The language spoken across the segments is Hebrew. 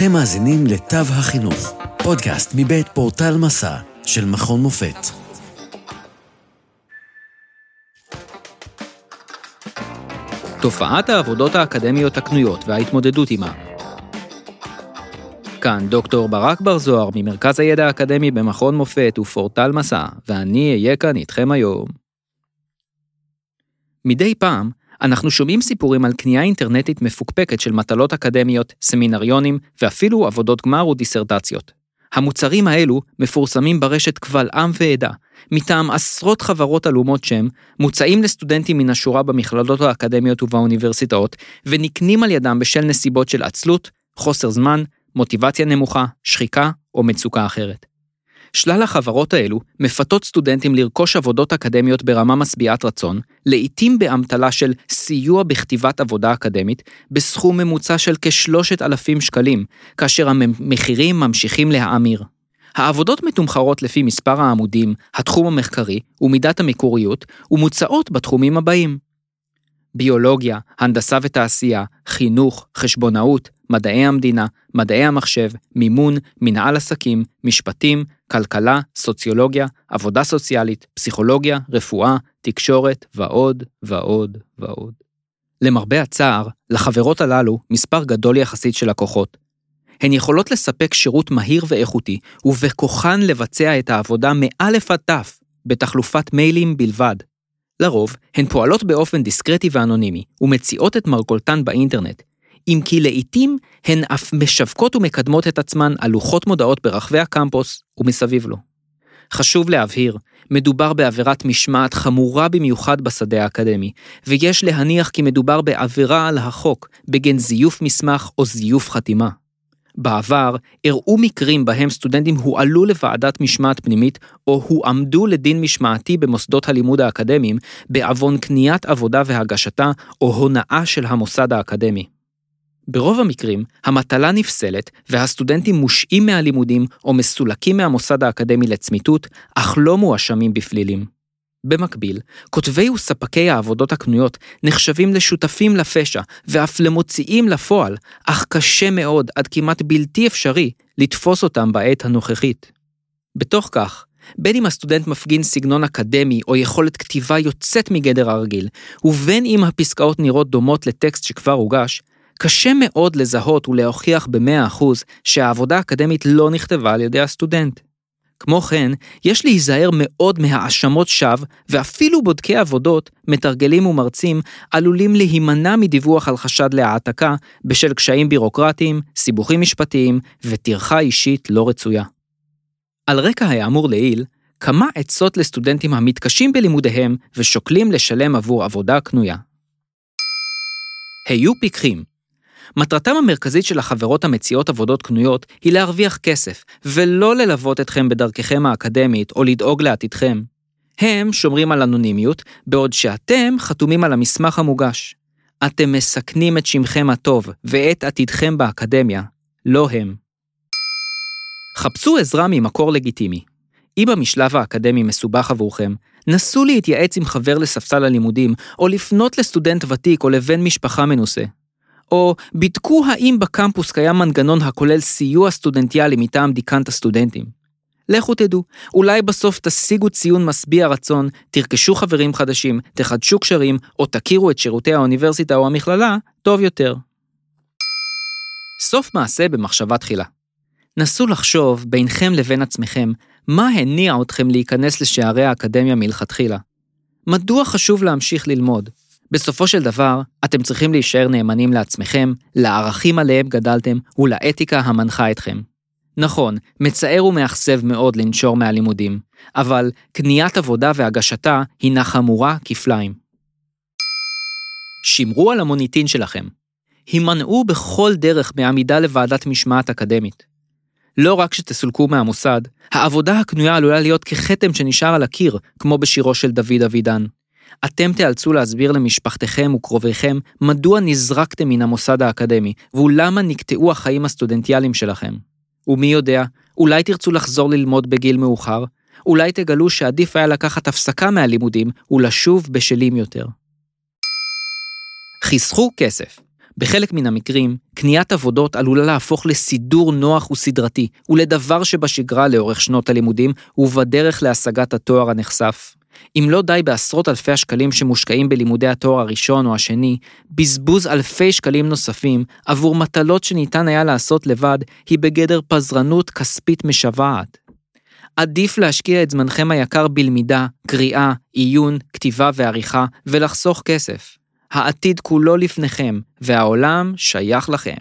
אתם מאזינים לתו החינוך, פודקאסט מבית פורטל מסע של מכון מופת. תופעת העבודות האקדמיות הקנויות וההתמודדות עימה. כאן דוקטור ברק בר זוהר ממרכז הידע האקדמי במכון מופת ופורטל מסע, ואני אהיה כאן איתכם היום. מדי פעם אנחנו שומעים סיפורים על קנייה אינטרנטית מפוקפקת של מטלות אקדמיות, סמינריונים ואפילו עבודות גמר ודיסרטציות. המוצרים האלו מפורסמים ברשת קבל עם ועדה, מטעם עשרות חברות עלומות שם, מוצעים לסטודנטים מן השורה במכללות האקדמיות ובאוניברסיטאות, ונקנים על ידם בשל נסיבות של עצלות, חוסר זמן, מוטיבציה נמוכה, שחיקה או מצוקה אחרת. שלל החברות האלו מפתות סטודנטים לרכוש עבודות אקדמיות ברמה משביעת רצון, לעתים באמתלה של סיוע בכתיבת עבודה אקדמית, בסכום ממוצע של כשלושת אלפים שקלים, כאשר המחירים ממשיכים להאמיר. העבודות מתומחרות לפי מספר העמודים, התחום המחקרי ומידת המקוריות, ומוצעות בתחומים הבאים ביולוגיה, הנדסה ותעשייה, חינוך, חשבונאות, מדעי המדינה, מדעי המחשב, מימון, מנהל עסקים, משפטים, כלכלה, סוציולוגיה, עבודה סוציאלית, פסיכולוגיה, רפואה, תקשורת, ועוד ועוד ועוד. למרבה הצער, לחברות הללו מספר גדול יחסית של לקוחות. הן יכולות לספק שירות מהיר ואיכותי, ובכוחן לבצע את העבודה מאלף עד תף, בתחלופת מיילים בלבד. לרוב, הן פועלות באופן דיסקרטי ואנונימי, ומציעות את מרכולתן באינטרנט, אם כי לעיתים הן אף משווקות ומקדמות את עצמן על לוחות מודעות ברחבי הקמפוס ומסביב לו. חשוב להבהיר, מדובר בעבירת משמעת חמורה במיוחד בשדה האקדמי, ויש להניח כי מדובר בעבירה על החוק, בגין זיוף מסמך או זיוף חתימה. בעבר אירעו מקרים בהם סטודנטים הועלו לוועדת משמעת פנימית או הועמדו לדין משמעתי במוסדות הלימוד האקדמיים בעוון קניית עבודה והגשתה או הונאה של המוסד האקדמי. ברוב המקרים, המטלה נפסלת והסטודנטים מושעים מהלימודים או מסולקים מהמוסד האקדמי לצמיתות, אך לא מואשמים בפלילים. במקביל, כותבי וספקי העבודות הקנויות נחשבים לשותפים לפשע ואף למוציאים לפועל, אך קשה מאוד עד כמעט בלתי אפשרי לתפוס אותם בעת הנוכחית. בתוך כך, בין אם הסטודנט מפגין סגנון אקדמי או יכולת כתיבה יוצאת מגדר הרגיל, ובין אם הפסקאות נראות דומות לטקסט שכבר הוגש, קשה מאוד לזהות ולהוכיח ב-100% שהעבודה האקדמית לא נכתבה על ידי הסטודנט. כמו כן, יש להיזהר מאוד מהאשמות שווא, ואפילו בודקי עבודות, מתרגלים ומרצים, עלולים להימנע מדיווח על חשד להעתקה בשל קשיים בירוקרטיים, סיבוכים משפטיים וטרחה אישית לא רצויה. על רקע האמור לעיל, כמה עצות לסטודנטים המתקשים בלימודיהם ושוקלים לשלם עבור עבודה קנויה. היו פיקחים, מטרתם המרכזית של החברות המציעות עבודות קנויות היא להרוויח כסף, ולא ללוות אתכם בדרככם האקדמית או לדאוג לעתידכם. הם שומרים על אנונימיות, בעוד שאתם חתומים על המסמך המוגש. אתם מסכנים את שמכם הטוב ואת עתידכם באקדמיה, לא הם. חפשו עזרה ממקור לגיטימי. אם המשלב האקדמי מסובך עבורכם, נסו להתייעץ עם חבר לספסל הלימודים, או לפנות לסטודנט ותיק או לבן משפחה מנוסה. או בדקו האם בקמפוס קיים מנגנון הכולל סיוע סטודנטיאלי מטעם דיקנט הסטודנטים. לכו תדעו, אולי בסוף תשיגו ציון משביע רצון, תרכשו חברים חדשים, תחדשו קשרים, או תכירו את שירותי האוניברסיטה או המכללה טוב יותר. סוף מעשה במחשבה תחילה. נסו לחשוב בינכם לבין עצמכם, מה הניע אתכם להיכנס לשערי האקדמיה מלכתחילה? מדוע חשוב להמשיך ללמוד? בסופו של דבר, אתם צריכים להישאר נאמנים לעצמכם, לערכים עליהם גדלתם ולאתיקה המנחה אתכם. נכון, מצער ומאכזב מאוד לנשור מהלימודים, אבל קניית עבודה והגשתה הינה חמורה כפליים. שמרו על המוניטין שלכם. הימנעו בכל דרך מעמידה לוועדת משמעת אקדמית. לא רק שתסולקו מהמוסד, העבודה הקנויה עלולה להיות ככתם שנשאר על הקיר, כמו בשירו של דוד אבידן. אתם תיאלצו להסביר למשפחתכם וקרוביכם מדוע נזרקתם מן המוסד האקדמי, ולמה נקטעו החיים הסטודנטיאליים שלכם. ומי יודע, אולי תרצו לחזור ללמוד בגיל מאוחר, אולי תגלו שעדיף היה לקחת הפסקה מהלימודים ולשוב בשלים יותר. חסכו כסף. בחלק מן המקרים, קניית עבודות עלולה להפוך לסידור נוח וסדרתי, ולדבר שבשגרה לאורך שנות הלימודים, ובדרך להשגת התואר הנחשף. אם לא די בעשרות אלפי השקלים שמושקעים בלימודי התואר הראשון או השני, בזבוז אלפי שקלים נוספים עבור מטלות שניתן היה לעשות לבד, היא בגדר פזרנות כספית משוועת. עדיף להשקיע את זמנכם היקר בלמידה, קריאה, עיון, כתיבה ועריכה, ולחסוך כסף. העתיד כולו לפניכם, והעולם שייך לכם.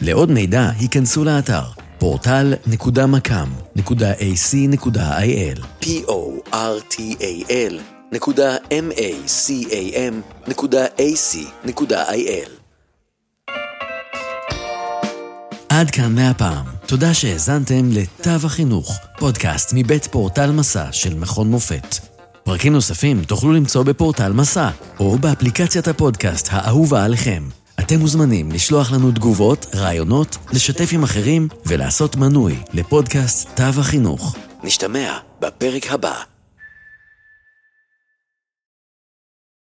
לעוד מידע, היכנסו לאתר portal.macam.ac.il p-o-r-t-a-l נקודה m-a-c-a-m נקודה a-c.il עד כאן מהפעם. תודה שהאזנתם לתו החינוך, פודקאסט מבית פורטל מסע של מכון מופת. פרקים נוספים תוכלו למצוא בפורטל מסע, או באפליקציית הפודקאסט האהובה עליכם. אתם מוזמנים לשלוח לנו תגובות, רעיונות, לשתף עם אחרים ולעשות מנוי לפודקאסט תו החינוך. נשתמע בפרק הבא.